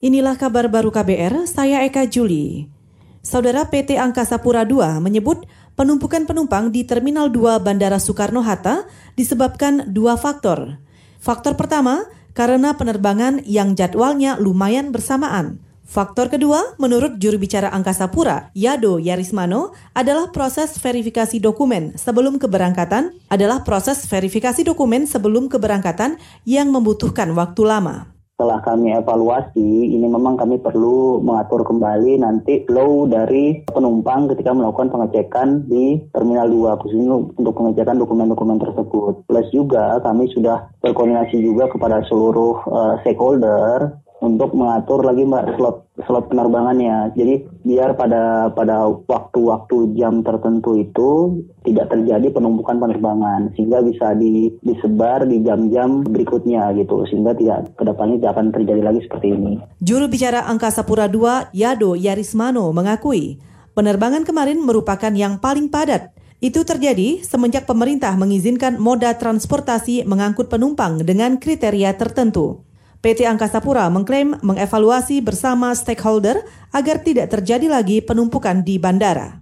Inilah kabar baru KBR, saya Eka Juli. Saudara PT Angkasa Pura II menyebut penumpukan penumpang di Terminal 2 Bandara Soekarno-Hatta disebabkan dua faktor. Faktor pertama, karena penerbangan yang jadwalnya lumayan bersamaan. Faktor kedua, menurut juru bicara Angkasa Pura, Yado Yarismano, adalah proses verifikasi dokumen sebelum keberangkatan adalah proses verifikasi dokumen sebelum keberangkatan yang membutuhkan waktu lama setelah kami evaluasi, ini memang kami perlu mengatur kembali nanti flow dari penumpang ketika melakukan pengecekan di Terminal 2, khususnya untuk pengecekan dokumen-dokumen tersebut. Plus juga kami sudah berkoordinasi juga kepada seluruh uh, stakeholder untuk mengatur lagi mbak slot slot penerbangannya. Jadi biar pada pada waktu-waktu jam tertentu itu tidak terjadi penumpukan penerbangan sehingga bisa di, disebar di jam-jam berikutnya gitu sehingga tidak ke depannya tidak akan terjadi lagi seperti ini. Juru bicara Angkasa Pura II Yado Yarismano mengakui penerbangan kemarin merupakan yang paling padat. Itu terjadi semenjak pemerintah mengizinkan moda transportasi mengangkut penumpang dengan kriteria tertentu. PT Angkasa Pura mengklaim mengevaluasi bersama stakeholder agar tidak terjadi lagi penumpukan di bandara.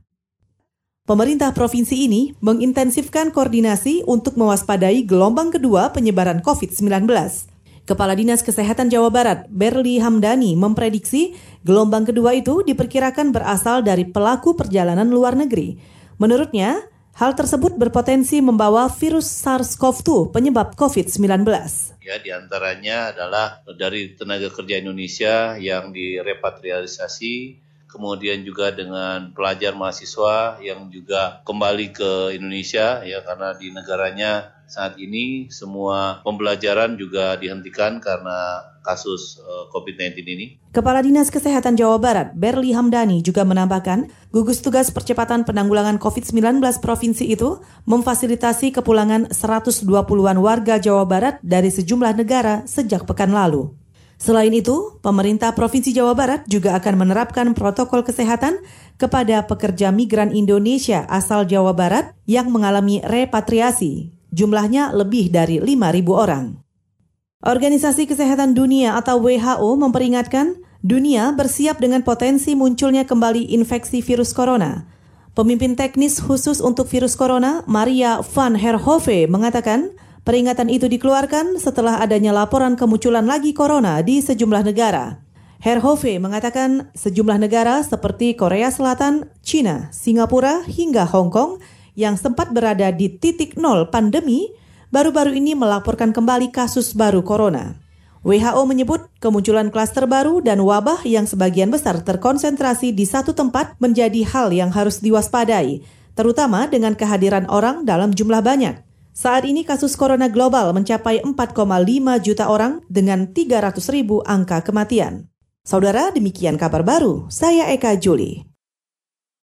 Pemerintah provinsi ini mengintensifkan koordinasi untuk mewaspadai gelombang kedua penyebaran COVID-19. Kepala Dinas Kesehatan Jawa Barat, Berli Hamdani, memprediksi gelombang kedua itu diperkirakan berasal dari pelaku perjalanan luar negeri. Menurutnya, Hal tersebut berpotensi membawa virus SARS-CoV-2 penyebab COVID-19. Ya, di antaranya adalah dari tenaga kerja Indonesia yang direpatrialisasi, kemudian juga dengan pelajar mahasiswa yang juga kembali ke Indonesia ya karena di negaranya saat ini semua pembelajaran juga dihentikan karena kasus eh, COVID-19 ini. Kepala Dinas Kesehatan Jawa Barat, Berli Hamdani juga menambahkan, gugus tugas percepatan penanggulangan COVID-19 provinsi itu memfasilitasi kepulangan 120-an warga Jawa Barat dari sejumlah negara sejak pekan lalu. Selain itu, pemerintah Provinsi Jawa Barat juga akan menerapkan protokol kesehatan kepada pekerja migran Indonesia asal Jawa Barat yang mengalami repatriasi Jumlahnya lebih dari 5.000 orang. Organisasi Kesehatan Dunia atau WHO memperingatkan dunia bersiap dengan potensi munculnya kembali infeksi virus corona. Pemimpin teknis khusus untuk virus corona, Maria van Herhove, mengatakan peringatan itu dikeluarkan setelah adanya laporan kemunculan lagi corona di sejumlah negara. Herhove mengatakan sejumlah negara seperti Korea Selatan, China, Singapura, hingga Hong Kong yang sempat berada di titik nol pandemi baru-baru ini melaporkan kembali kasus baru corona. WHO menyebut kemunculan klaster baru dan wabah yang sebagian besar terkonsentrasi di satu tempat menjadi hal yang harus diwaspadai, terutama dengan kehadiran orang dalam jumlah banyak. Saat ini kasus corona global mencapai 4,5 juta orang dengan 300 ribu angka kematian. Saudara, demikian kabar baru. Saya Eka Juli.